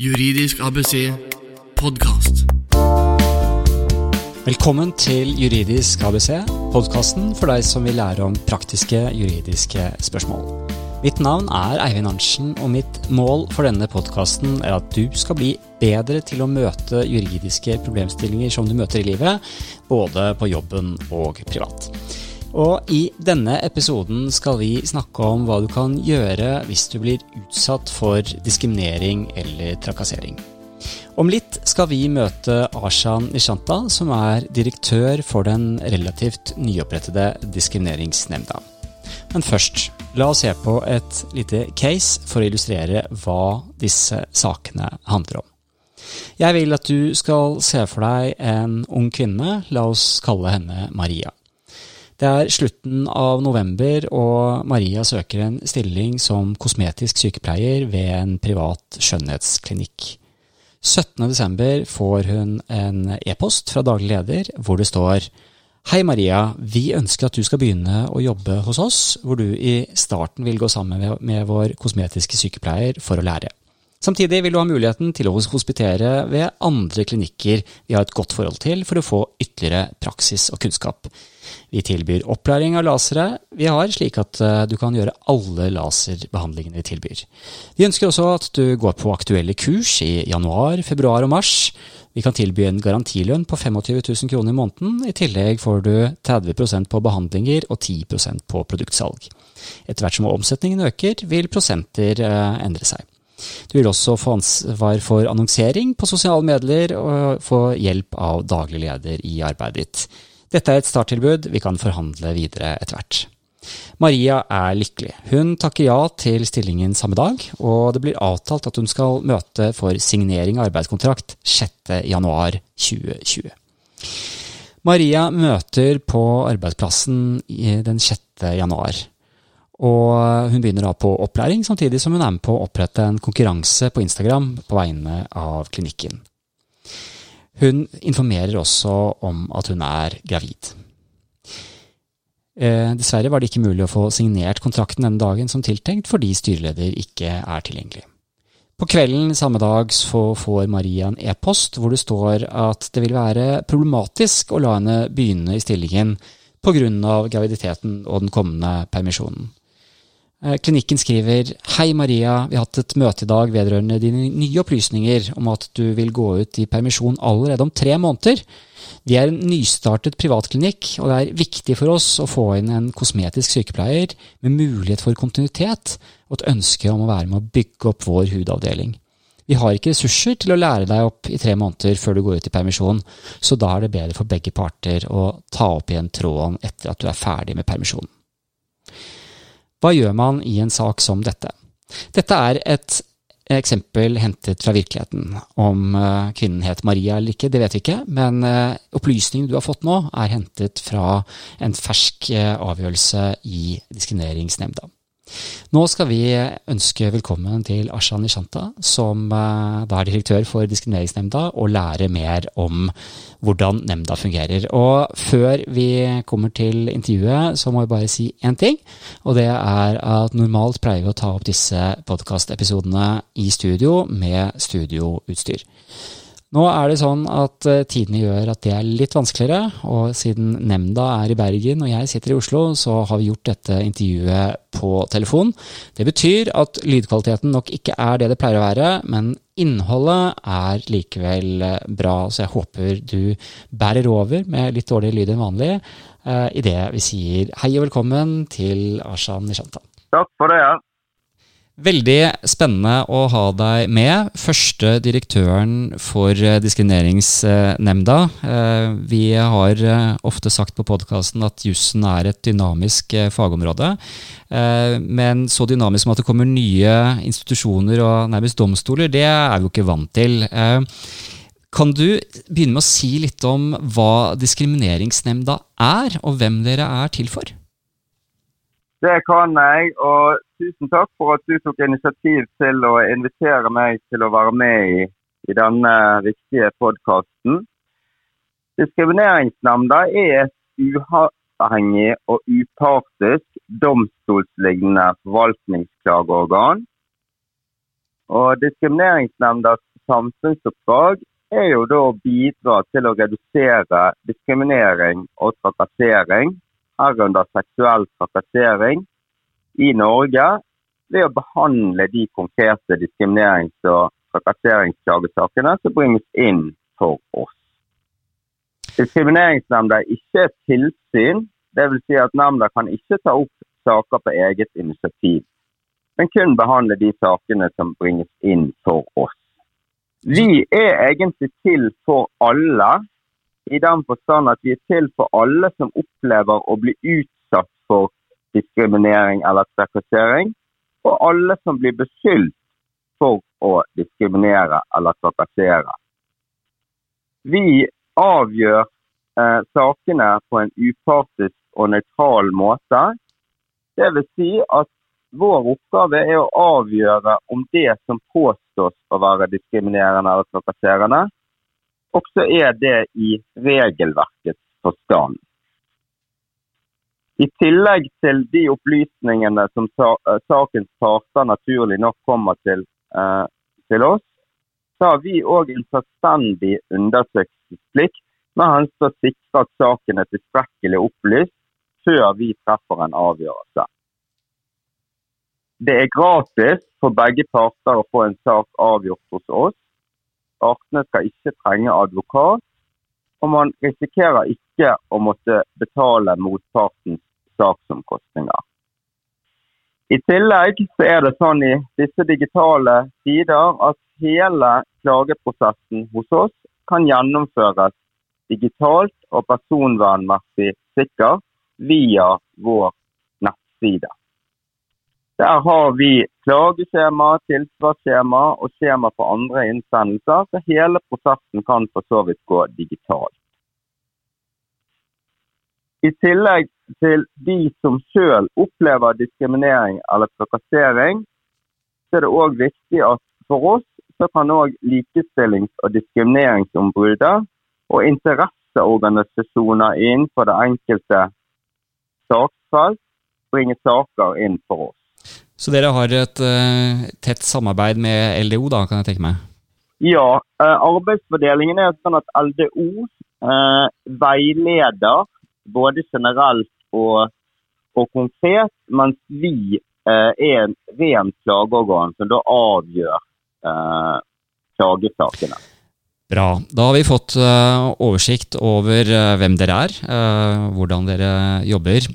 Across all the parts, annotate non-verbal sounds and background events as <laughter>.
Juridisk ABC podkast. Velkommen til Juridisk ABC, podkasten for deg som vil lære om praktiske juridiske spørsmål. Mitt navn er Eivind Arntzen, og mitt mål for denne podkasten er at du skal bli bedre til å møte juridiske problemstillinger som du møter i livet, både på jobben og privat. Og i denne episoden skal vi snakke om hva du kan gjøre hvis du blir utsatt for diskriminering eller trakassering. Om litt skal vi møte Ashan Nishanta, som er direktør for den relativt nyopprettede Diskrimineringsnemnda. Men først, la oss se på et lite case for å illustrere hva disse sakene handler om. Jeg vil at du skal se for deg en ung kvinne, la oss kalle henne Maria. Det er slutten av november, og Maria søker en stilling som kosmetisk sykepleier ved en privat skjønnhetsklinikk. 17.12. får hun en e-post fra daglig leder hvor det står Hei Maria, vi ønsker at du skal begynne å jobbe hos oss, hvor du i starten vil gå sammen med vår kosmetiske sykepleier for å lære. Samtidig vil du ha muligheten til å hospitere ved andre klinikker vi har et godt forhold til, for å få ytterligere praksis og kunnskap. Vi tilbyr opplæring av lasere vi har, slik at eh, du kan gjøre alle laserbehandlingene vi tilbyr. Vi ønsker også at du går på aktuelle kurs i januar, februar og mars. Vi kan tilby en garantilønn på 25 000 kroner i måneden. I tillegg får du 30% på behandlinger og 10% på produktsalg. Etter hvert som omsetningen øker, vil prosenter eh, endre seg. Du vil også få ansvar for annonsering på sosiale medier og få hjelp av daglig leder i arbeidet ditt. Dette er et starttilbud, vi kan forhandle videre etter hvert. Maria er lykkelig. Hun takker ja til stillingen samme dag, og det blir avtalt at hun skal møte for signering av arbeidskontrakt 6.1.2020. Maria møter på arbeidsplassen den 6. Og hun begynner da på opplæring, samtidig som hun er med på å opprette en konkurranse på Instagram på vegne av klinikken. Hun informerer også om at hun er gravid. Eh, dessverre var det ikke mulig å få signert kontrakten denne dagen som tiltenkt, fordi styreleder ikke er tilgjengelig. På kvelden samme dag får Maria en e-post hvor det står at det vil være problematisk å la henne begynne i stillingen pga. graviditeten og den kommende permisjonen. Eh, klinikken skriver Hei Maria, vi har hatt et møte i dag vedrørende dine nye opplysninger om at du vil gå ut i permisjon allerede om tre måneder. Vi er en nystartet privatklinikk, og det er viktig for oss å få inn en kosmetisk sykepleier med mulighet for kontinuitet og et ønske om å være med å bygge opp vår hudavdeling. Vi har ikke ressurser til å lære deg opp i tre måneder før du går ut i permisjon, så da er det bedre for begge parter å ta opp igjen tråden etter at du er ferdig med permisjonen. Hva gjør man i en sak som dette? Dette er et eksempel hentet fra virkeligheten. Om eh, kvinnen het Maria eller ikke, det vet vi ikke, men opplysningene opplysningen du har fått nå, er hentet fra en fersk eh, avgjørelse i Diskrimineringsnemnda. Nå skal vi ønske velkommen til Asha Nishanta, som eh, da er direktør for Diskrimineringsnemnda, og lære mer om hvordan nemnda fungerer. Og før vi kommer til intervjuet, så må jeg bare si én ting. Og det er at normalt pleier vi å ta opp disse podkastepisodene i studio med studioutstyr. Nå er det sånn at uh, tidene gjør at det er litt vanskeligere, og siden nemnda er i Bergen og jeg sitter i Oslo, så har vi gjort dette intervjuet på telefon. Det betyr at lydkvaliteten nok ikke er det det pleier å være, men innholdet er likevel uh, bra, så jeg håper du bærer over med litt dårligere lyd enn vanlig uh, idet vi sier hei og velkommen til Ashan Nishanta. Takk for det. ja. Veldig spennende å ha deg med. Første direktøren for eh, Diskrimineringsnemnda. Eh, vi har eh, ofte sagt på podkasten at jussen er et dynamisk fagområde. Men så dynamisk som at det kommer nye institusjoner og nærmest domstoler, det er vi jo ikke vant til. Kan du begynne med å si litt om hva Diskrimineringsnemnda er, og hvem dere er til for? Det kan jeg, og tusen takk for at du tok initiativ til å invitere meg til å være med i, i denne viktige podkasten. Diskrimineringsnemnda er et uavhengig og upartisk domstolslignende forvaltningsklageorgan. Og Diskrimineringsnemndas samfunnsoppdrag er jo da å bidra til å redusere diskriminering og trakassering, herunder seksuell trakassering, i Norge ved å behandle de konkrete diskriminerings- og trakasseringsklagesakene som bringes inn for oss. Diskrimineringsnemnda er ikke et tilsyn, dvs. Si at nemnda kan ikke ta opp saker på eget initiativ, men kun behandle de sakene som bringes inn for oss. Vi er egentlig til for alle, i den forstand at vi er til for alle som opplever å bli utsatt for diskriminering eller trakassering, og alle som blir beskyldt for å diskriminere eller trakassere. Vi avgjør eh, sakene på en upartisk og nøytral måte. Vil si at vår oppgave er å avgjøre om det som påstås å være diskriminerende eller trakasserende, også er det i regelverkets forstand. I tillegg til de opplysningene som eh, sakens parter naturlig nok kommer til, eh, til oss, så har vi òg en selvstendig undersøkelsesplikt med hensyn til å sikre at saken er tilstrekkelig opplyst før vi treffer en avgjørelse. Det er gratis for begge parter å få en sak avgjort hos oss. Partene skal ikke trenge advokat, og man risikerer ikke å måtte betale motpartens saksomkostninger. I tillegg så er det sånn i disse digitale tider at hele klageprosessen hos oss kan gjennomføres digitalt og personvernmessig sikkert via vår nettside. Der har vi klageskjema, tilsvarsskjema og skjema for andre innsendelser, så hele prosessen kan for så vidt gå digitalt. I tillegg til de som selv opplever diskriminering eller trakassering, så er det òg viktig at for oss så kan òg likestillings- og diskrimineringsombudet og interesseorganisasjoner innenfor det enkelte saksfelt bringe saker inn for oss. Så dere har et uh, tett samarbeid med LDO, da, kan jeg tenke meg? Ja, uh, arbeidsfordelingen er sånn at LDO uh, eh, veileder både generelt og, og konkret, mens vi er en ren klageorgan som da avgjør klagesakene. Bra. Da har vi fått uh, oversikt over uh, hvem dere er, uh, hvordan dere jobber.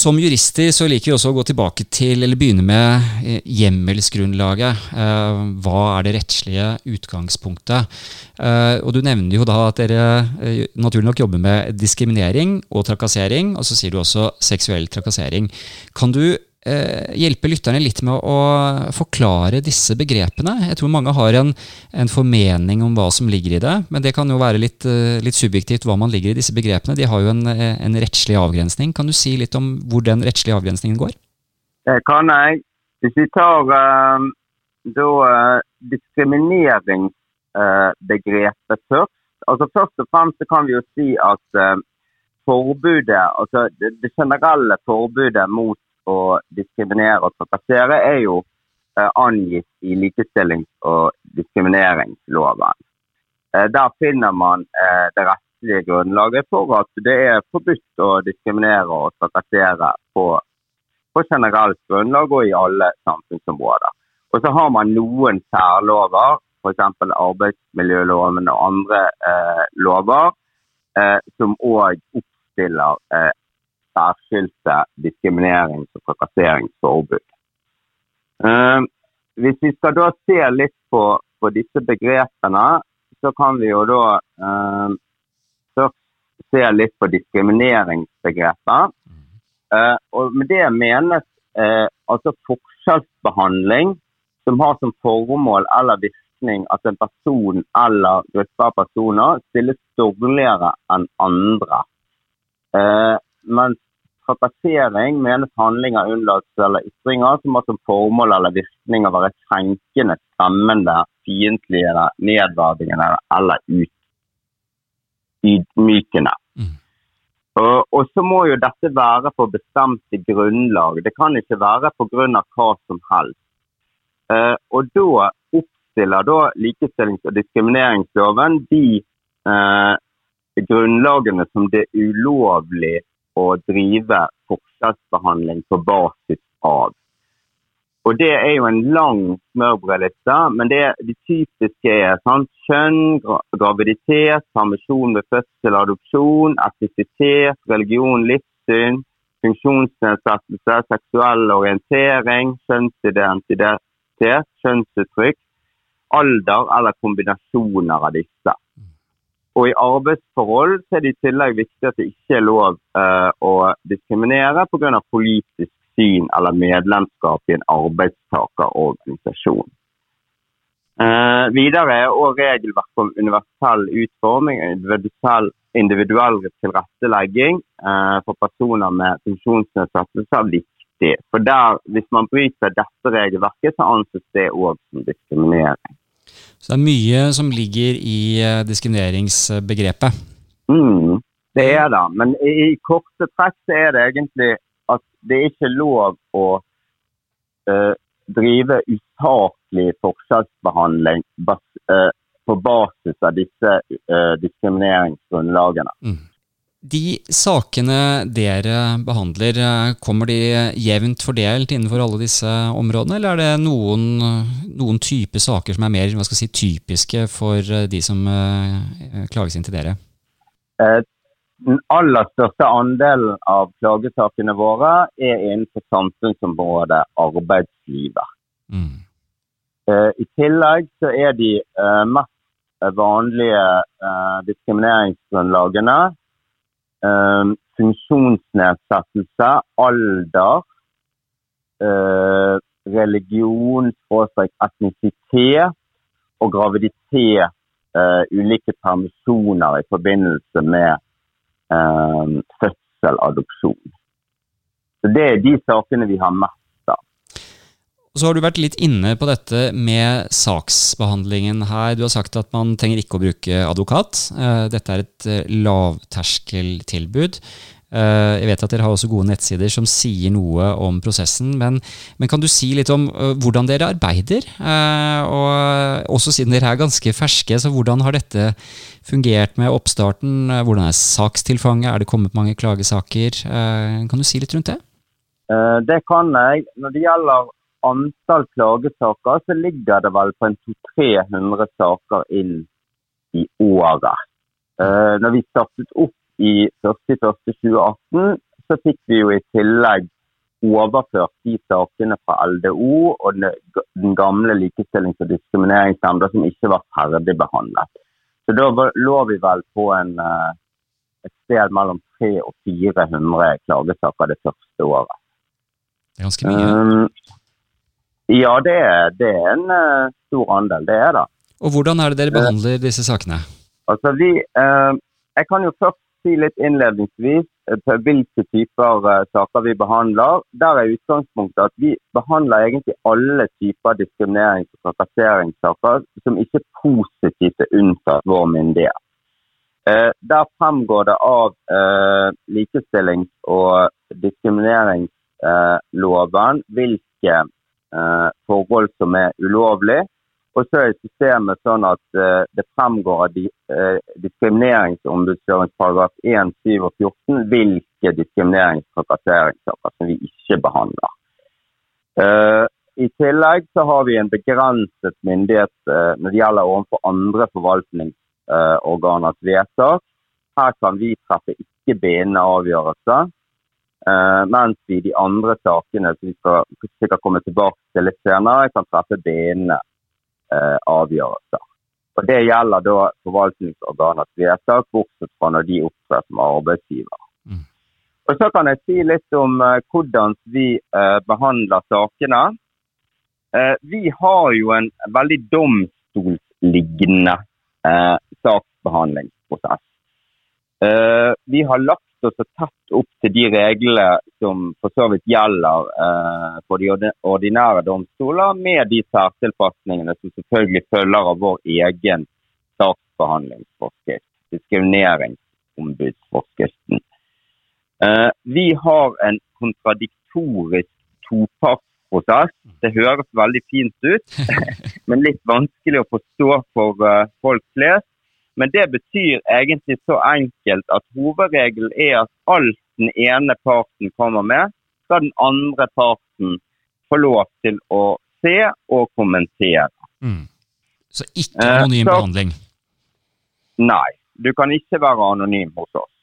Som jurister så liker vi også å gå tilbake til, eller begynne med eh, hjemmelsgrunnlaget. Eh, hva er det rettslige utgangspunktet? Eh, og Du nevner jo da at dere naturlig nok jobber med diskriminering og trakassering, og så sier du også seksuell trakassering. Kan du hjelpe lytterne litt med å forklare disse begrepene. Jeg tror mange har en, en, formening om hva som ligger i det, men det kan jo være litt, eh, litt subjektivt hva man ligger i disse begrepene. De har jo en, en, rettslig avgrensning. Kan du si litt om hvor den rettslige avgrensningen går? Det kan jeg. Hvis vi tar uh, da, uh, diskrimineringsbegrepet uh, først. Altså Først og fremst kan vi jo si at forbudet, altså det generelle forbudet mot å diskriminere og trakassere er jo eh, angitt i likestillings- og diskrimineringsloven. Eh, der finner man eh, det rettslige grunnlaget for at det er forbudt å diskriminere og trakassere på, på generelt grunnlag og i alle samfunnsområder. Og så har man noen særlover, f.eks. arbeidsmiljøloven og andre eh, lover, eh, som òg oppstiller eh, særskilte diskriminerings- og trakasseringsforbud. Eh, hvis vi skal da se litt på, på, disse begrepene, så kan vi jo da eh, først se litt på diskrimineringsbegrepet. Eh, og med det menes altså forskjellsbehandling som har som formål eller virkning at en person eller gruppe av personer stilles dårligere enn andre. Uh, mens trakassering menes handlinger, unnlatelse eller ytringer som har som formål eller virkning å være krenkende, skremmende, fiendtlige, nedverdigende eller ut, ydmykende. Mm. Og, og, så må jo dette være på bestemte grunnlag. Det kan ikke være pga. hva som helst. Eh, og da oppstiller da likestillings- og diskrimineringsloven de eh, grunnlagene som det er ulovlig å drive forskjellsbehandling på basis av. Og Det er jo en lang smørbrødliste, men det de typiske er sant? kjønn, graviditet, permisjon ved fødsel, adopsjon, etnisitet, religion, livssyn, funksjonsnedsettelse, seksuell orientering, kjønnsidentitet, kjønnsuttrykk, alder eller kombinasjoner av disse. Og I arbeidsforhold så er det i tillegg viktig at det ikke er lov eh, å diskriminere pga. politisk syn eller medlemskap i en arbeidstakerorganisasjon. Eh, videre er også regelverk om universell utforming og individuell, individuell tilrettelegging eh, for personer med funksjonsnedsettelser viktig. For der, Hvis man bryter dette regelverket, så anses det òg som diskriminering. Så det er mye som ligger i diskrimineringsbegrepet? Mm, det er det. Men i, i korte trekk er det egentlig at det er ikke lov å uh, drive usaklig forskjellsbehandling bas, uh, på basis av disse uh, diskrimineringsgrunnlagene. Mm. De sakene dere behandler, kommer de jevnt fordelt innenfor alle disse områdene, eller er det noen, noen type saker som er mer si, typiske for de som klages inn til dere? Den aller største andelen av klagesakene våre er innenfor samfunnsområdet arbeidslivet. Mm. I tillegg så er de mest vanlige uh, diskrimineringsgrunnlagene funksjonsnedsettelse, alder, religion, etnisitet og graviditet, ulike permisjoner i forbindelse med eh, fødsel, adopsjon. Så Det er de sakene vi har mest. Så har du vært litt inne på dette med saksbehandlingen her. Du har sagt at man trenger ikke å bruke advokat. Eh, dette er et eh, lavterskeltilbud. Eh, jeg vet at dere har også gode nettsider som sier noe om prosessen, men, men kan du si litt om hvordan dere arbeider? Og også siden dere er ganske ferske, så hvordan har dette fungert med oppstarten? Hvordan er sakstilfanget? Er det kommet mange klagesaker? kan du si litt rundt det? det kan jeg. Når det gjelder antall klagesaker, så ligger det vel på en 200-300 saker inn i året. når vi startet opp i 1.1.2018 så fikk vi jo i tillegg overført de sakene fra LDO og den gamle likestillings- og diskrimineringsnemnda som ikke var ferdigbehandlet. Så da lå vi vel på en, eh, et sted mellom 300 og 400 klagesaker det første året. Det er ganske mye. Um, ja, det er, det er en uh, stor andel. Det er det. Og hvordan er det dere behandler disse sakene? Altså, vi, uh, jeg kan jo først si litt innledningsvis eh, på hvilke typer uh, saker vi behandler. Der er utgangspunktet at vi behandler egentlig alle typer diskriminerings- og trakasseringssaker som ikke positivt er unntatt vår myndighet. Uh, der fremgår det av likestillings- og diskrimineringsloven hvilke forhold som er ulovlige og så er systemet sånn at uh, det fremgår av uh, diskrimineringsombudslovens paragraf 1, 7 og 14 hvilke diskrimineringstrakasseringssaker som vi ikke behandler. I tillegg så har vi en begrenset myndighet når det gjelder overfor andre forvaltningsorganers vedtak. Her kan vi treffe ikke bindende avgjørelser. Uh, mens i de andre sakene som vi skal sikkert komme tilbake til litt senere, kan treffe bindende eh, avgjørelser. Og Det gjelder da forvaltningsorganets vedtak, bortsett fra når de opptrer som arbeidsgiver. Mm. Og Så kan jeg si litt om eh, hvordan vi eh, behandler sakene. Eh, vi har jo en veldig domstolslignende eh, saksbehandlingsprosess. Eh, vi har lagt oss så tett opp til de reglene som for så vidt gjelder eh, for de ordinære domstoler, med de særtilpasningene som selvfølgelig følger av vår egen saksbehandlingsforskrift, diskrimineringsombudsforskriften. Eh, vi har en kontradiktorisk topartsprosess. Det høres veldig fint ut, <laughs> men litt vanskelig å forstå for eh, folk flest. Men det betyr egentlig så enkelt at hovedregelen er at alt den ene parten kommer med, skal den andre parten få lov til å se og kommentere. Mm. Så ikke anonym eh, så, behandling? Nei, du kan ikke være anonym hos oss.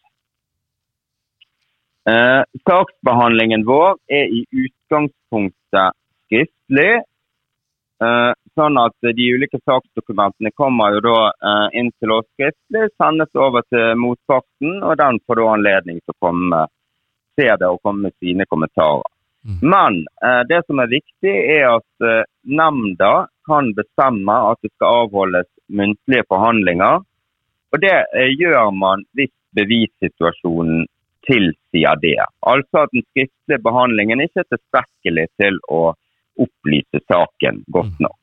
Eh, saksbehandlingen vår er i utgangspunktet skriftlig. Eh, sånn at de ulike saksdokumentene kommer jo da eh, inn til oss skriftlig, sendes over til motparten, og den får da anledning til å komme, se det og komme med sine kommentarer. Mm. Men eh, det som er viktig, er at nemnda kan bestemme at det skal avholdes muntlige forhandlinger. Og det gjør man hvis bevissituasjonen tilsier det. Altså at den skriftlige behandlingen ikke er tilstrekkelig til å opplyse saken godt mm. nok.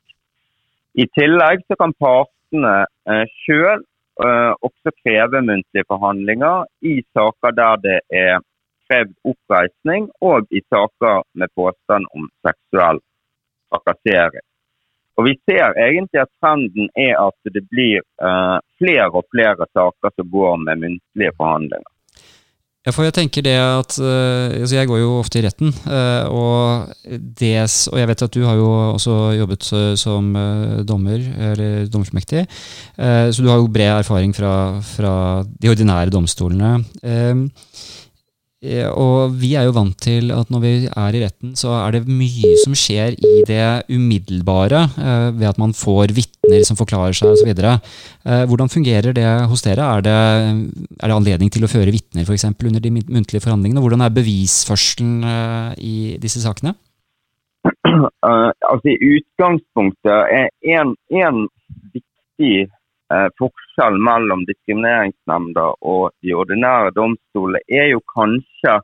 I tillegg så kan partene eh, sjøl eh, også kreve muntlige forhandlinger i saker der det er krevd oppreisning, og i saker med påstand om seksuell trakassering. Og Vi ser egentlig at trenden er at det blir eh, flere og flere saker som går med muntlige forhandlinger. Ja, for jeg tenker det at uh, altså Jeg går jo ofte i retten, uh, og, det, og jeg vet at du har jo også jobbet som uh, dommer, eller dommersmektig, så du har jo bred erfaring fra, fra de ordinære domstolene. Eh, og vi er jo vant til at når vi er i retten, så er det mye som skjer i det umiddelbare, eh, ved at man får vitner som forklarer seg osv. Eh, hvordan fungerer det hos dere? Er det, er det anledning til å føre vitner f.eks. under de muntlige forhandlingene? Hvordan er bevisførselen i disse sakene? <clears throat> Altså I utgangspunktet er en, en viktig Eh, forskjell mellom diskrimineringsnemnda og de ordinære domstolene er jo kanskje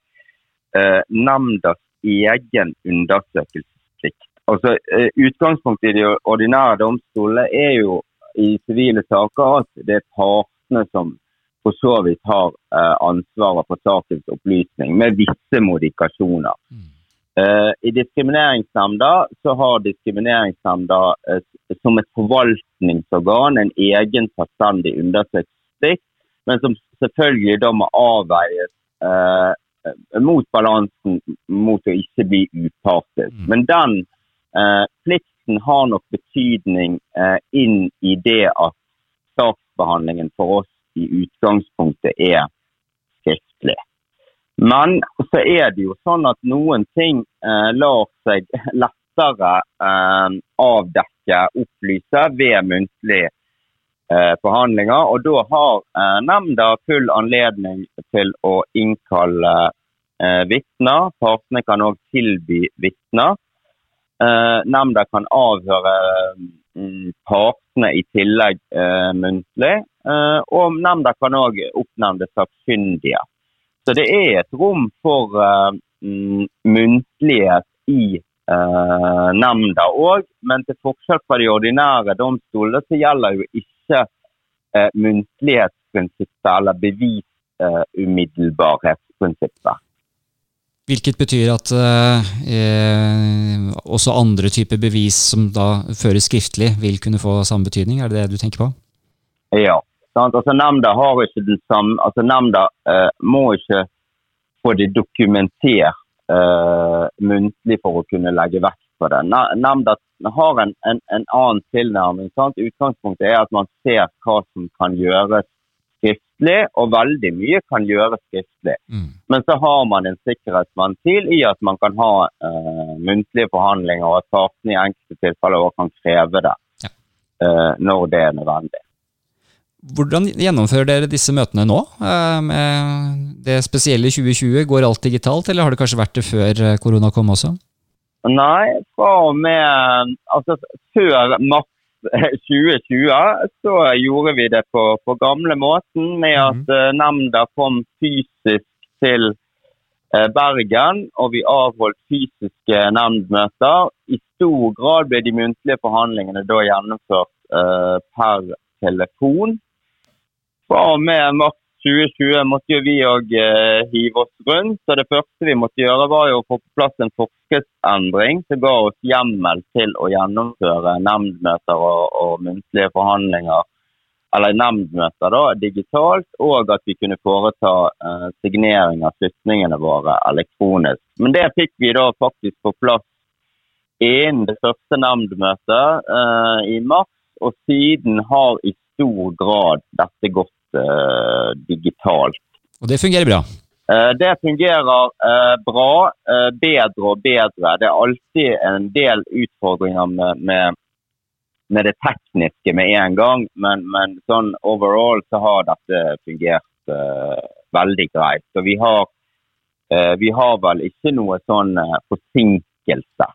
eh, nemndas egen undersøkelsesplikt. Altså, eh, Utgangspunktet i de ordinære domstolene er jo i sivile saker at det er partene som for så vidt har eh, ansvaret for sakens opplysning, med visse modikasjoner. Mm. Uh, I Diskrimineringsnemnda så har Diskrimineringsnemnda uh, som et forvaltningsorgan en egen selvstendig undersøkelsesplikt, men som selvfølgelig da må avveies uh, mot balansen mot å ikke bli upartisk. Mm. Men den plikten har nok betydning inn i det at saksbehandlingen for oss i utgangspunktet er skriftlig. Men så er det jo sånn at noen ting eh, lar seg lettere eh, avdekke, opplyse, ved muntlige eh, forhandlinger. Og da har eh, nemnda full anledning til å innkalle eh, vitner. Partene kan òg tilby vitner. Eh, nemnda kan avhøre mm, partene i tillegg eh, muntlig. og nemnda kan òg oppnevne sakkyndige. Så det er et rom for uh, muntlighet i uh, nemnda òg. Men til forskjell fra de ordinære domstolene så gjelder jo ikke uh, muntlighetsprinsippet eller bevisumiddelbarhetsprinsippet. Hvilket betyr at eh, også andre typer bevis som da føres skriftlig, vil kunne få samme betydning? Er det det du tenker på? Ja. Sant? Altså Nemnda har ikke den samme, altså nemnda eh, må ikke få det dokumentert eh, muntlig for å kunne legge vekt på det. Nemnda har en, en, en annen tilnærming. Sant? Utgangspunktet er at man ser hva som kan gjøres skriftlig, og veldig mye kan gjøres skriftlig. Mm. Men så har man en sikkerhetsventil i at man kan ha eh, muntlige forhandlinger, og at partene i enkelte tilfeller også kan kreve det ja. uh, når det er nødvendig. Hvordan gjennomfører dere disse møtene nå? Eh, med det spesielle 2020, går alt digitalt, eller har det kanskje vært det før eh, korona kom også? Nei, fra og med altså før mars 2020 så gjorde vi det på, på gamle måten med at mm. nemnda kom fysisk til Bergen, og vi avholdt fysiske nemndmøter. I stor grad ble de muntlige forhandlingene da gjennomført eh, per telefon fra og med mars 2020 måtte jo vi òg eh, hive oss rundt. Så det første vi måtte gjøre, var jo å få på plass en forskriftsendring som ga oss hjemmel til å gjennomføre nemndmøter og, og muntlige forhandlinger eller nemndmøter da, digitalt, og at vi kunne foreta eh, signering av slutningene våre elektronisk. Men det fikk vi da faktisk på plass innen det første nemndmøtet eh, i mars, og siden har i stor grad dette gått uh, digitalt. Og det fungerer bra? Det fungerer bra, bedre og bedre. Det er alltid en del utfordringer med, med med det tekniske med en gang, men, men sånn overall så har dette fungert veldig greit. Så vi har, vi har vel ikke noe sånn forsinkelse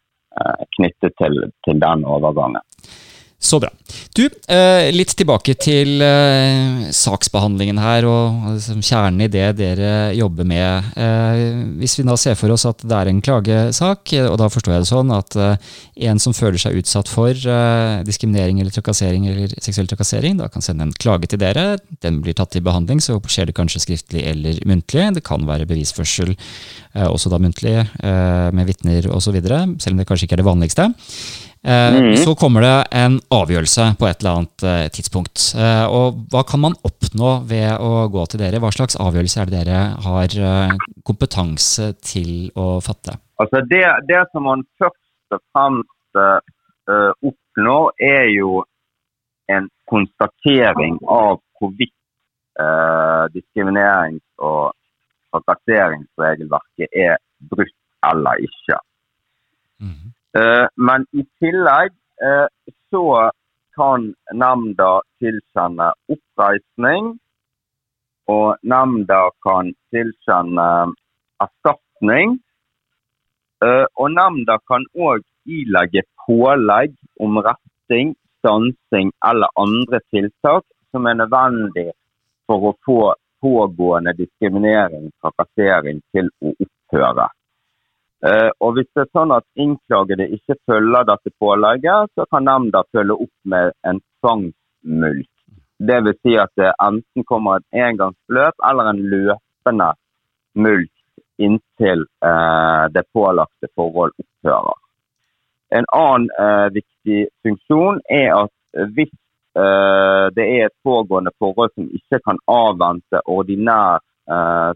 knyttet til, til den overgangen. Så bra. Du, eh, litt tilbake til eh, saksbehandlingen her og liksom, kjernen i det dere jobber med. Eh, hvis vi da ser for oss at det er en klagesak, og da forstår jeg det sånn at en som føler seg utsatt for diskriminering eller trakassering eller seksuell trakassering, da kan sende en klage til dere. Den blir tatt til behandling, så skjer det kanskje skriftlig eller muntlig. Det kan være bevisførsel også da muntlig med vitner osv., selv om det kanskje ikke er det vanligste. Mm. Så kommer det en avgjørelse på et eller annet eh, tidspunkt. Eh, og Hva kan man oppnå ved å gå til dere? Hva slags avgjørelse er det dere har kompetanse til å fatte? Altså det, det som man først og fremst uh, oppnår, er jo en konstatering av hvorvidt uh, diskriminerings- og trakasseringsregelverket er brutt eller ikke. Mm. Eh, men i tillegg eh, så kan nemnda tilkjenne oppreisning. Og nemnda kan tilkjenne erstatning. Eh, og nemnda kan òg ilegge pålegg om retting, stansing eller andre tiltak som er nødvendig for å få pågående diskriminering, trakassering, til å opphøre. Uh, og Hvis det er sånn at innklagede ikke følger dette pålegget, så kan nemnda følge opp med en tvangsmulkt. Dvs. Si at det enten kommer et engangsbeløp eller en løpende mulkt inntil uh, det pålagte forhold opphører. En annen uh, viktig funksjon er at hvis det er et pågående forhold som ikke kan avvente ordinær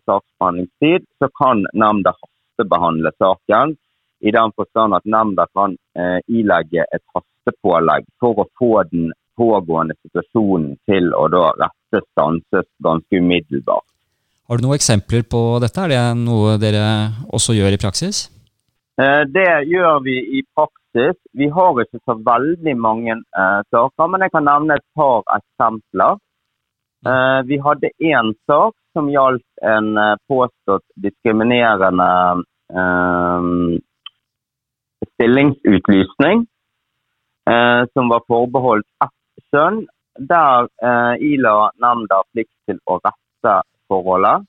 saksbehandlingstid, så kan nemnda hastebehandle saken. I den forstand at nemnda kan eh, ilegge et hastepålegg for å få den pågående situasjonen til å da rette stanses ganske umiddelbart. Har du noen eksempler på dette? Er det noe dere også gjør i praksis? Eh, det gjør vi i praksis. Vi har ikke så veldig mange eh, saker, men jeg kan nevne et par eksempler. Eh, vi hadde én sak som gjaldt en eh, påstått diskriminerende stillingsutlysning eh, som var forbeholdt ett kjønn, der eh, ila nemnda plikt til å rette forholdet.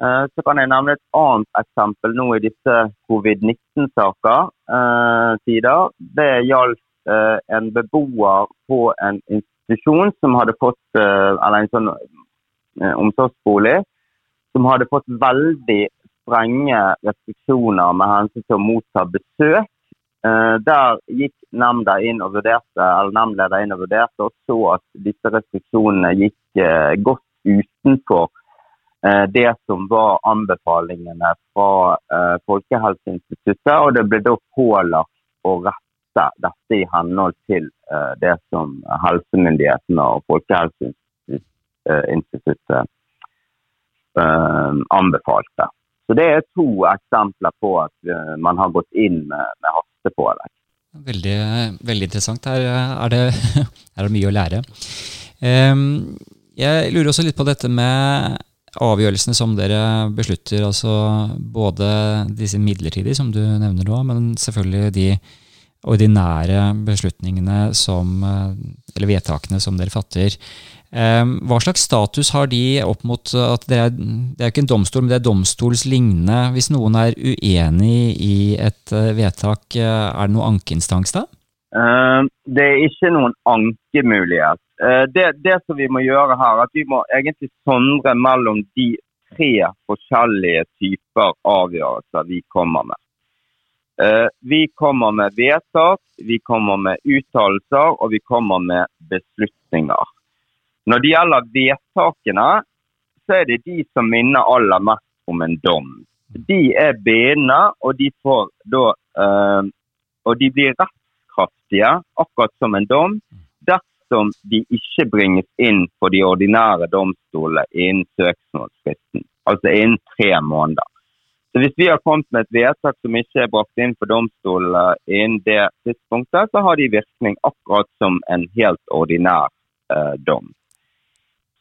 Eh, så kan jeg nevne et annet eksempel nå i disse covid-19-saker. Eh, det gjaldt en beboer på en institusjon som hadde fått, eller en sånn omsorgsbolig, som hadde fått veldig strenge restriksjoner med hensyn til å motta besøk. Uh, der gikk nemnda inn og vurderte, eller nemndleder inn og vurderte og så at disse restriksjonene gikk uh, godt utenfor uh, det som var anbefalingene fra Folkehelseinstituttet. Og det ble da pålagt å rette dette i henhold til det som helsemyndighetene og Folkehelseinstituttet anbefalte. Så Det er to eksempler på at uh, man har gått inn med, med hastepålegg. Veldig, veldig interessant. Her er det, <laughs> her er det mye å lære. Um, jeg lurer også litt på dette med avgjørelsene som dere beslutter. altså Både disse midlertidige, som du nevner nå, men selvfølgelig de ordinære beslutningene som, eh, eller vedtakene som dere fatter. Ehm, hva slags status har de opp mot at det er, det er ikke en domstol, men det er domstolslignende? Hvis noen er uenig i et eh, vedtak, eh, er det noen ankeinstans da? Ehm, det er ikke noen ankemulighet. Eh, det, det, som vi må gjøre her, er at vi må egentlig sondre mellom de tre forskjellige typer avgjørelser vi kommer med. Vi kommer med vedtak, vi kommer med uttalelser og vi kommer med beslutninger. Når det gjelder vedtakene, så er det de som minner aller mest om en dom. De er bindende, og de får da eh, Og de blir rettskraftige, akkurat som en dom, dersom de ikke bringes inn på de ordinære domstolene innen søksmålsfristen, altså innen tre måneder. Så Hvis vi har kommet med et vedtak som ikke er brakt inn for domstolene innen det tidspunktet, så har de virkning akkurat som en helt ordinær eh, dom.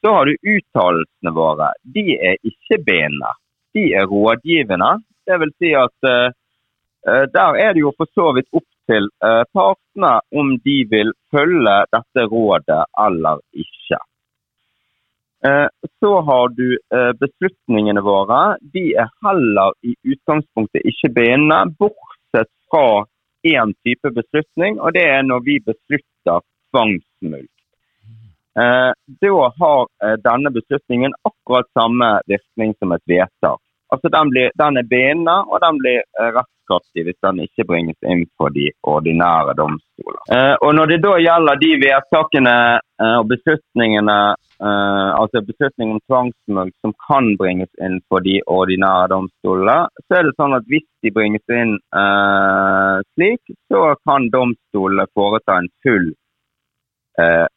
Så har du uttalelsene våre. De er ikke bindende. De er rådgivende. Det vil si at uh, der er det jo for så vidt opp til uh, partene om de vil følge dette rådet eller ikke. Uh, så har du beslutningene våre. De er heller i utgangspunktet ikke bindende, bortsett fra én type beslutning, og det er når vi beslutter tvangsmulkt. Eh, da har eh, denne beslutningen akkurat samme virkning som et vedtak. Altså Den, blir, den er bindende, og den blir eh, rettskraftig hvis den ikke bringes inn for de ordinære domstoler. Og Når det da gjelder de vedtakene og beslutningene altså beslutningen om tvangsmulkt som kan bringes inn for de ordinære domstolene, så er det sånn at hvis de bringes inn slik, så kan domstolene foreta en full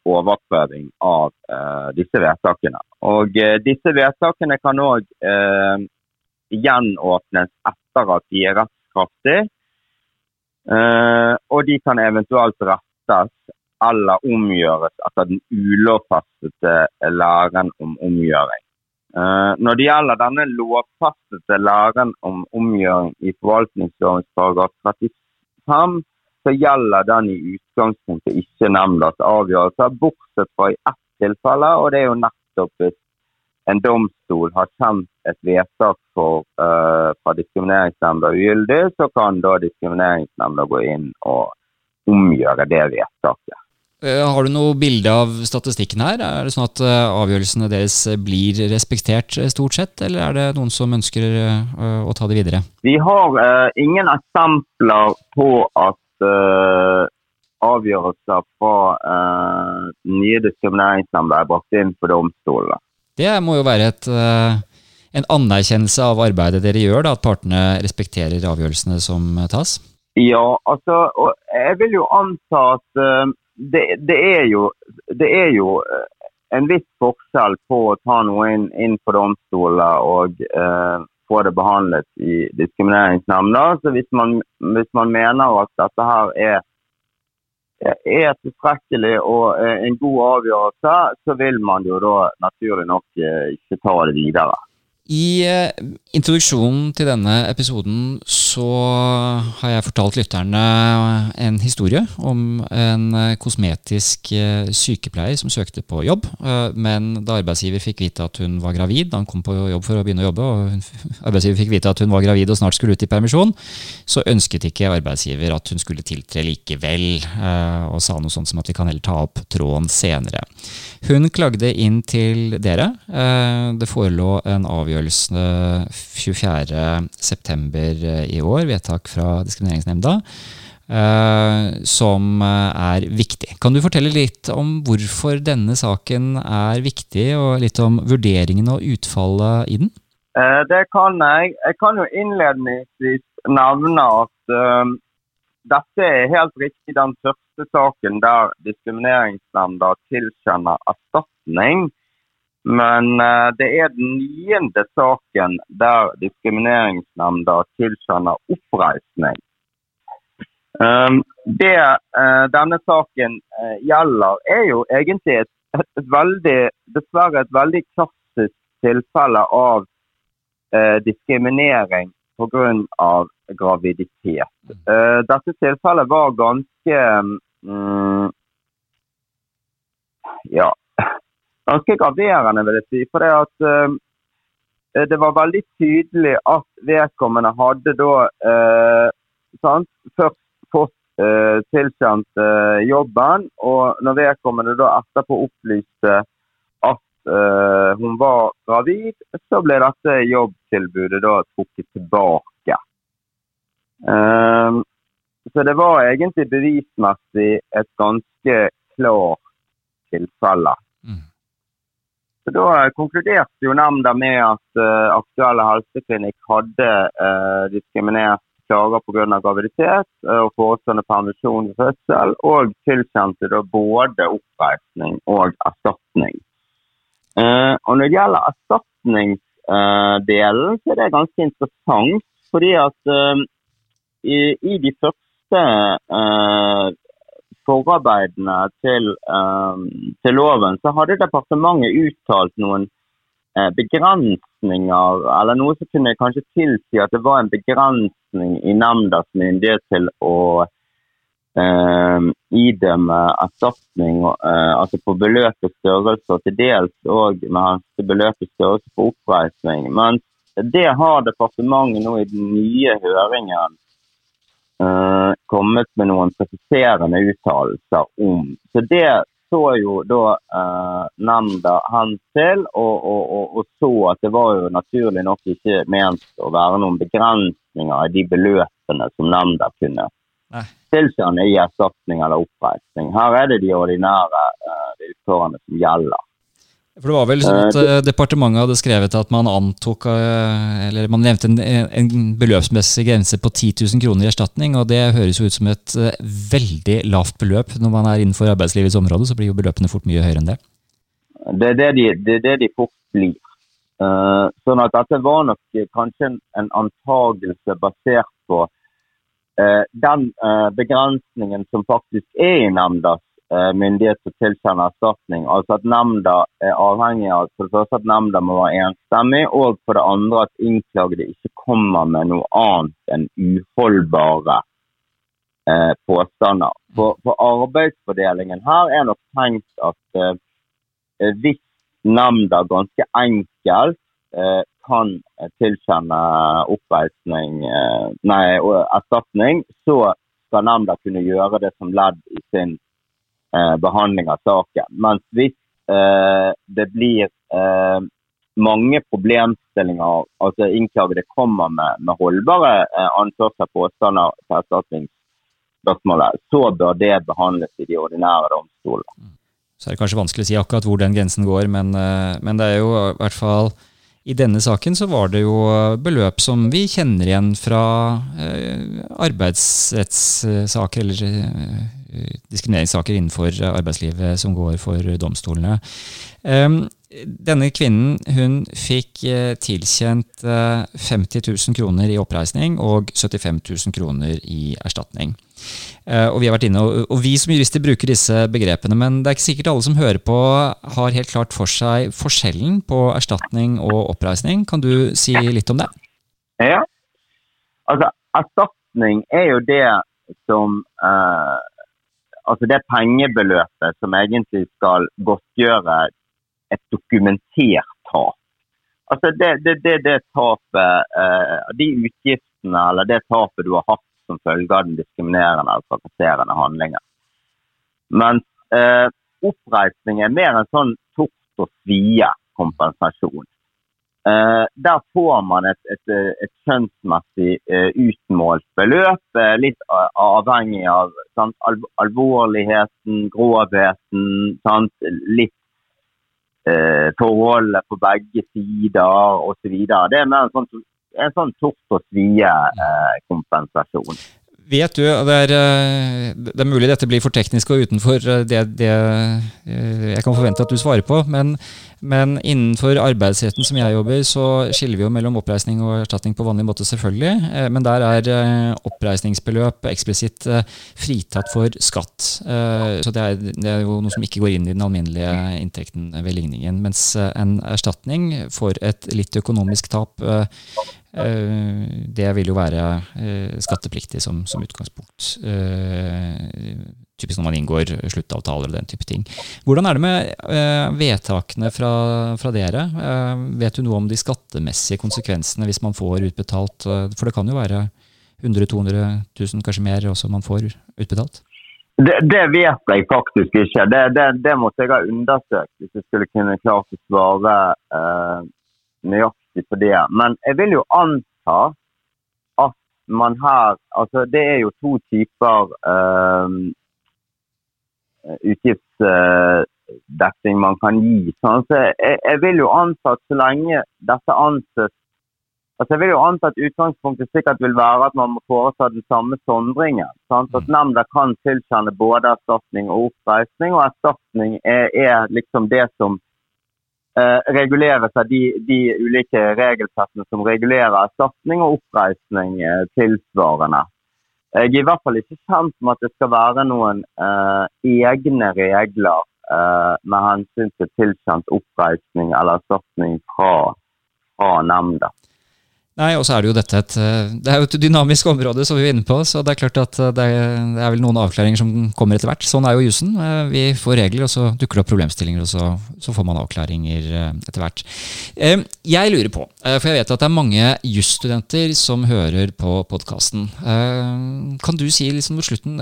overprøving av eh, disse vedtakene. Og eh, disse vedtakene kan òg eh, gjenåpnes etter at de er rettskraftige. Eh, og de kan eventuelt rettes eller omgjøres etter den ulovfestede læren om omgjøring. Når det gjelder denne lovfestede læren om omgjøring i forvaltningslovens paragraf 35, så gjelder den i utgangspunktet ikke nemndas avgjørelser, bortsett fra i ett tilfelle. og Det er jo nettopp hvis en domstol har kjent et vedtak for, uh, fra diskrimineringsnemnda ugyldig, så kan da diskrimineringsnemnda gå inn og omgjøre det vedtaket. Eh, har du noe bilde av statistikken her? Er det sånn at eh, avgjørelsene deres blir respektert stort sett, eller er det noen som ønsker å ta det videre? Vi har uh, ingen eksempler på at uh, avgjørelser fra uh, nye diskrimineringsnemnder er brakt inn for domstolene. Det må jo være et, uh, en anerkjennelse av arbeidet dere gjør, da, at partene respekterer avgjørelsene som tas? Ja, altså, jeg vil jo anta at det, det, er jo, det er jo en viss forskjell på å ta noe inn, inn for domstolene og eh, få det behandlet i diskrimineringsnemnda. Så hvis man, hvis man mener at dette her er, er tilstrekkelig og en god avgjørelse, så vil man jo da naturlig nok eh, ikke ta det videre. I eh, introduksjonen til denne episoden så har jeg fortalt lytterne en historie om en eh, kosmetisk eh, sykepleier som søkte på jobb. Men da arbeidsgiver fikk vite at hun var gravid, da han kom på jobb for å begynne å jobbe, og <laughs> arbeidsgiver fikk vite at hun var gravid og snart skulle ut i permisjon, så ønsket ikke arbeidsgiver at hun skulle tiltre likevel, og sa noe sånt som at vi kan heller ta opp tråden senere. Hun klagde inn til dere. Det forelå en avgjørelse avgjørelse 24.9. Eh, i år, vedtak fra Diskrimineringsnemnda, eh, som eh, er viktig. Kan du fortelle litt om hvorfor denne saken er viktig, og litt om vurderingen og utfallet i den? Det kan jeg. Jeg kan jo innledningsvis nevne at dette er helt riktig den første saken der Diskrimineringsnemnda tilkjenner erstatning men uh, det er den niende saken der Diskrimineringsnemnda tilkjenner oppreisning. Um, det uh, denne saken uh, gjelder, er jo egentlig et, et, veldig, dessverre et veldig klassisk tilfelle av diskriminering pga. graviditet. dette tilfellet var ganske um, ja, ganske graverende, vil jeg si. For det, at, uh, det var veldig tydelig at vedkommende hadde da uh, sant, først fått uh, tilkjent jobben, og når vedkommende da etterpå opplyste at hun var gravid, så ble dette jobbtilbudet da trukket tilbake. Eh, så det var egentlig bevismessig et ganske klart tilfelle. Mm. Så Da konkluderte jo nemnda med at uh, aktuelle helseklinikk hadde uh, diskriminert klager pga. graviditet uh, og forestående permisjon ved fødsel, og tilkjente da både oppreisning og erstatning. Uh, og Når det gjelder erstatningsdelen, så er det ganske interessant. fordi at i, i, de første forarbeidene til, um, til, loven, så hadde departementet uttalt noen eh, begrensninger, eller noe som kunne kanskje tilsi at det var en begrensning i nemndas myndighet til å eh, idømme erstatning, eh, altså på beløpets størrelse, og til dels òg med beløpets størrelse på oppreisning. Men det har departementet nå i den nye høringen uh, kommet med noen presiserende uttalelser om. Så Det så jo da uh, nemnda hen til, og, og, og, og, så at det var jo naturlig nok ikke ment å være noen begrensninger i de beløpene som nemnda kunne tilkjenne i erstatning eller oppreisning. Her er det de ordinære uh, vilkårene som gjelder. For Det var vel sånn at uh, departementet hadde skrevet at man antok uh, Eller man nevnte en, en, beløpsmessig grense på 10 000 kroner i erstatning, og det høres jo ut som et veldig lavt beløp. Når man er innenfor arbeidslivets område, så blir jo beløpene fort mye høyere enn det. Det er det de, det er det de fort blir. sånn at dette var nok kanskje en, en antagelse basert på den begrensningen som faktisk er i nemndas Eh, myndighet til å tilkjenne erstatning. Altså at Nemnda er avhengig av for det første at nemnda må være enstemmig, og for det andre at innklagede ikke kommer med noe annet enn uholdbare eh, påstander. For, for, arbeidsfordelingen her er nok tenkt at eh, hvis nemnda ganske enkelt eh, kan tilkjenne oppreisning, eh, nei, erstatning, så skal nemnda kunne gjøre det som ledd i sin eh, behandling av saken. Mens hvis eh, det blir eh, mange problemstillinger, altså innklagede kommer med, med holdbare eh, anførsler påstander til erstatningsspørsmålet, så bør det behandles i de ordinære domstolene. Så er det kanskje vanskelig å si akkurat hvor den grensen går, men, eh, men det er jo i hvert fall i denne saken så var det jo beløp som vi kjenner igjen fra eh, arbeidsrettssaker eller eh, diskrimineringssaker innenfor arbeidslivet som går for domstolene. Um, denne kvinnen hun fikk eh, tilkjent 50 000 kroner i oppreisning og 75 000 kroner i erstatning. Eh, og vi har vært inne, og vi som jurister bruker disse begrepene, men det er ikke sikkert alle som hører på har helt klart for seg forskjellen på erstatning og oppreisning. Kan du si litt om det? Ja, altså erstatning er jo det som eh, Altså det pengebeløpet som egentlig skal godtgjøre et dokumentert tap. Altså det, det, det, det tapet, eh, de utgiftene eller det tapet du har hatt som følge av den diskriminerende og trakasserende handlingen. Mens eh, oppreisning er mer en sånn tort og svie-kompensasjon. Eh, der får man et, et, et skjønnsmessig eh, utmålt beløp, uh, litt avhengig av sant, alvorligheten, grovheten, sant, litt eh, forholdet på begge sider osv. Det er mer en sånn, en sånn tort og svie-kompensasjon. Eh, Vet du, det er, eh, det er, mulig dette blir for teknisk og utenfor eh, det, det, jeg kan forvente at du svarer på, men men innenfor arbeidsretten som jeg jobber, så skiller vi jo mellom oppreisning og erstatning på vanlig måte, selvfølgelig. Men der er oppreisningsbeløp eksplisitt fritatt for skatt. Så det er, det er, jo noe som ikke går inn i den alminnelige inntekten ved ligningen. Mens en erstatning for et litt økonomisk tap det vil jo være skattepliktig som, som utgangspunkt typisk når man inngår sluttavtaler og den type ting. Hvordan er det med eh, vedtakene fra, fra dere? Eh, vet du noe om de skattemessige konsekvensene hvis man får utbetalt? Eh, for det kan jo være 100 200 000, kanskje mer, også man får utbetalt? Det, det vet jeg faktisk ikke. Det, det, det, måtte jeg ha undersøkt hvis jeg skulle kunne klart å svare eh, nøyaktig på det. Men jeg vil jo anta at man her Altså, det er jo to typer uh, utgiftsdekning man kan gi. Sånn, så jeg, jeg, vil jo anta at så lenge dette anses Altså, jeg vil jo anta at Utgangspunktet sikkert vil være at man må foreta den samme sondringen. Sant? At mm. Nemnda kan tilkjenne både erstatning og oppreisning, og erstatning er, er liksom det som reguleres av de, de, ulike regelsettene som regulerer erstatning og oppreisning eh, tilsvarende. Jeg er i hvert fall ikke kjent med at det skal være noen eh, egne regler eh, med hensyn til tilkjent oppreisning eller erstatning fra, fra nemnda. Nei, og så er det jo dette et, eh, det er jo et dynamisk område, som vi er inne på. Så det er klart at eh, det er, det er vel noen avklaringer som kommer etter hvert. Sånn er jo jussen. Eh, vi får regler, og så dukker det opp problemstillinger, og så, så får man avklaringer etter hvert. Jeg lurer på, for jeg vet at det er mange jusstudenter som hører på podkasten. Kan du si liksom mot slutten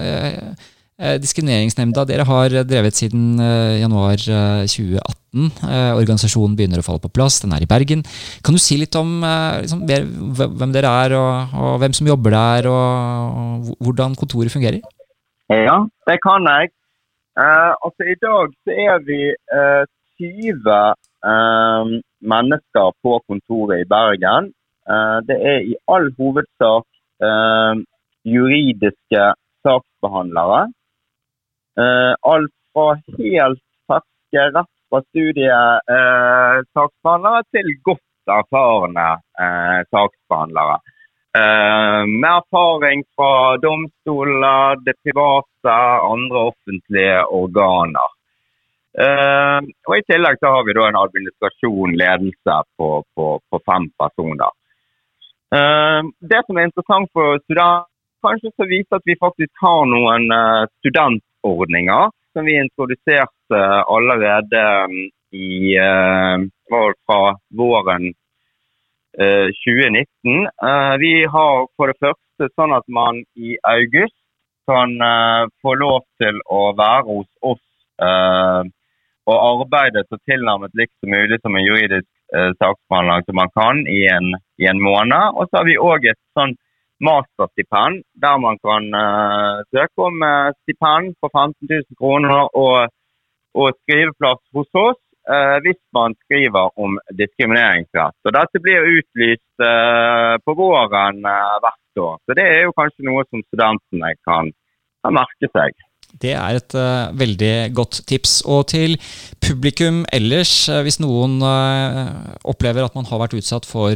diskrimineringsnemnda dere har drevet siden eh, januar 2018. Eh, organisasjonen begynner å falle på plass. Den er i Bergen. Kan du si litt om liksom, hvem dere er, og, og, hvem som jobber der, og, og hvordan kontoret fungerer? Ja, det kan jeg. Uh, altså I dag så er vi uh, 20 uh, mennesker på kontoret i Bergen. det er i all hovedsak juridiske saksbehandlere. Uh, alt fra helt ferske, rett fra studiet uh, saksbehandlere til godt erfarne uh, saksbehandlere. med erfaring fra domstoler, det private, andre offentlige organer. og I tillegg så har vi da en administrasjon, ledelse, på, på, på fem personer. det som er interessant for studenter, kanskje så viser at vi faktisk har noen student ordninger som vi introduserte allerede um, i uh, fra våren 2019. Uh, uh, vi har for det første sånn at man i august kan få lov til å være hos oss og arbeide så tilnærmet likt som mulig som en juridisk saksbehandler som man kan i en, i en måned. Og så har vi òg et sånn masterstipend, der man kan uh, søke om uh, stipend på 15 000 kroner og, og skriveplass hos oss uh, hvis man skriver om diskrimineringsrett. Og Dette blir utlyst på våren hvert år, så det er jo kanskje noe som studentene kan, kan merke seg. Det er et uh, veldig godt tips. Og til publikum ellers, uh, hvis noen uh, opplever at man har vært utsatt for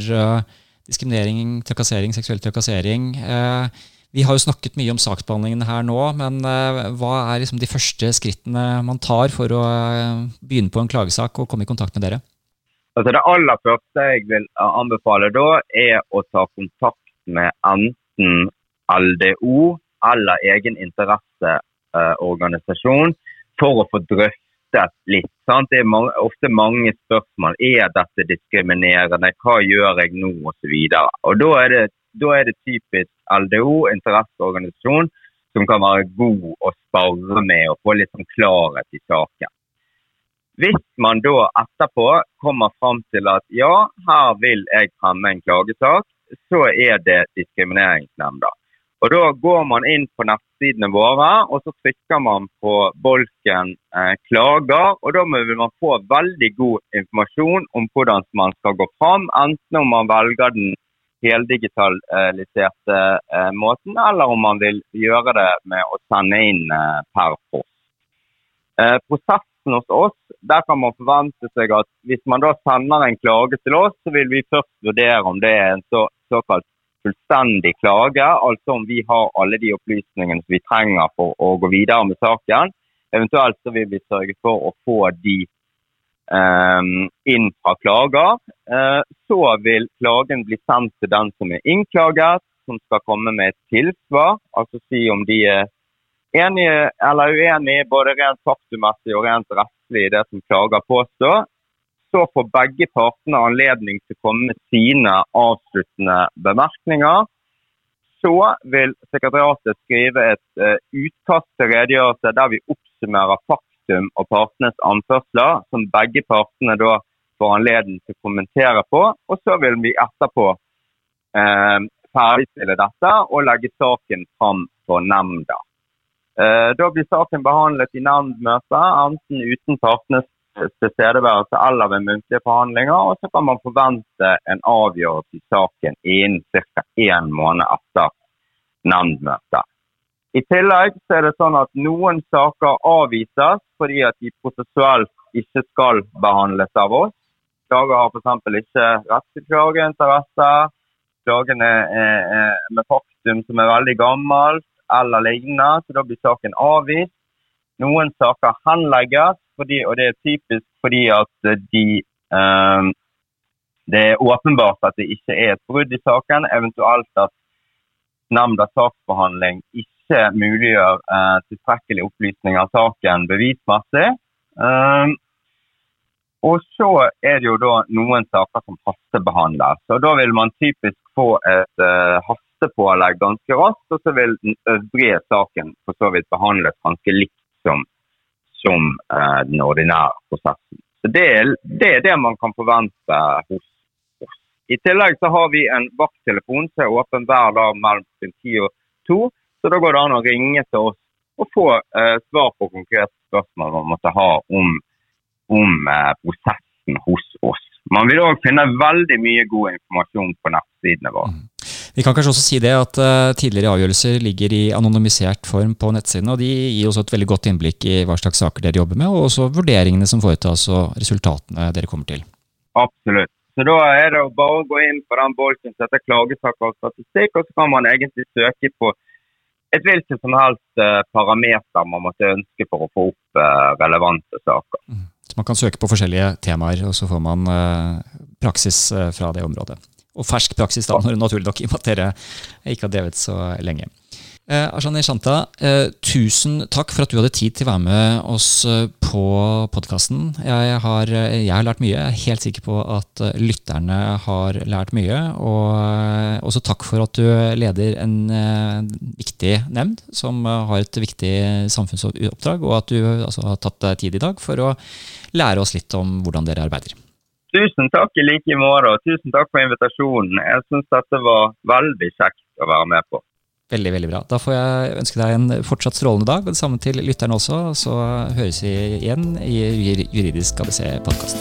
diskriminering, trakassering, seksuell trakassering. Eh, vi har jo snakket mye om saksbehandlingen her nå, men eh, hva er liksom de første skrittene man tar for å eh, begynne på en klagesak og komme i kontakt med dere? Altså det aller første jeg vil anbefale da, er å ta kontakt med enten LDO eller egen interesseorganisasjon for å få drøftet sett litt. Sant? Det er mange, ofte mange spørsmål. Er dette diskriminerende? Hva gjør jeg nå? Og så videre. Og da er, det, da er det typisk LDO, interesseorganisasjon, som kan være god å spare med og få litt sånn klarhet i saken. Hvis man da etterpå kommer fram til at ja, her vil jeg fremme en klagesak, så er det Diskrimineringsnemnda. Og Da går man inn på nettsidene våre og så trykker man på bolken eh, 'klager'. og Da vil man få veldig god informasjon om hvordan man skal gå fram, enten om man velger den heldigitaliserte eh, måten, eller om man vil gjøre det med å sende inn eh, per post. Eh, prosessen hos oss, der kan man forvente seg at hvis man da sender en klage til oss, så vil vi først vurdere om det er en så, såkalt fullstendig klage, altså om vi har alle de opplysningene som vi trenger for å gå videre med saken. Eventuelt så vil vi sørge for å få de um, inn fra klager. Uh, så vil klagen bli sendt til den som er innklaget, som skal komme med et tilsvar. Altså si om de er enige eller uenige både rent faktumessig og rent rettslig i det som klager påstår så får begge partene anledning til å komme med sine avsluttende bemerkninger. Så vil sekretariatet skrive et uh, utkast til redegjørelse der vi oppsummerer faktum og partenes anførsler, som begge partene da får anledning til å kommentere på. Og så vil vi etterpå eh, ferdigstille dette og legge saken fram for nemnda. Eh, da blir saken behandlet i nemndmøte, enten uten partenes tilstedeværelse eller ved muntlige forhandlinger. Og så kan man forvente en avgjørelse i saken innen ca. én måned etter nemndmøtet. I tillegg så er det sånn at noen saker avvises fordi at de prosessuelt ikke skal behandles av oss. Klager har f.eks. ikke rett til klageinteresse. Klagen er med faktum som er veldig gammelt eller lignende, så da blir saken avvist. Noen saker henlegges, fordi, og det er typisk fordi at de eh, Det er åpenbart at det ikke er et brudd i saken, eventuelt at nemndas saksbehandling ikke muliggjør eh, tilstrekkelig opplysning av saken bevismessig. Eh, og så er det jo da noen saker som hastebehandles. og Da vil man typisk få et uh, hastepålegg ganske raskt, og så vil den øvrige saken for så vidt behandles ganske likt som, som uh, den ordinære prosessen. Så det er, det er, det man kan forvente hos oss. I tillegg så har vi en vakttelefon som er åpen hver dag mellom 10 og 2, så da går det an å ringe til oss og få uh, svar på konkrete spørsmål man måtte ha om om eh, prosessen hos oss. Man vil òg finne veldig mye god informasjon på nettsidene våre. Vi kan kanskje også si det at uh, tidligere avgjørelser ligger i anonymisert form på nettsidene, og de gir også et veldig godt innblikk i hva slags saker dere jobber med, og også vurderingene som foretas og resultatene dere kommer til. Absolutt. Så Da er det bare å gå inn på den bolken som heter klagesaker og statistikk, og så kan man egentlig søke på et hvilket som helst uh, parameter man måtte ønske for å få opp uh, relevante saker. Mm. Så man kan søke på forskjellige temaer, og så får man praksis fra det området. Og fersk praksis, da, når naturlig nok, i og med at dere ikke har drevet så lenge. Eh, Arshani Shanta, eh, tusen takk for at du hadde tid til å være med oss eh, på podkasten. Jeg, eh, jeg, har lært mye. Jeg er helt sikker på at eh, lytterne har lært mye. Og også takk for at du leder en eh, viktig nemnd som har et viktig samfunnsoppdrag, og at du altså, har tatt deg tid i dag for å lære oss litt om hvordan dere arbeider. Tusen takk i like måte, og tusen takk for invitasjonen. Jeg syns dette var veldig kjekt å være med på. Veldig, veldig bra. Da får jeg ønske deg en fortsatt strålende dag, og det samme til lytterne også. Så høres vi igjen i Juridisk ABC-podkast.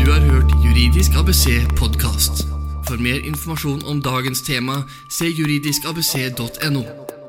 Du har hørt Juridisk ABC-podkast. For mer informasjon om dagens tema, se juridiskabc.no.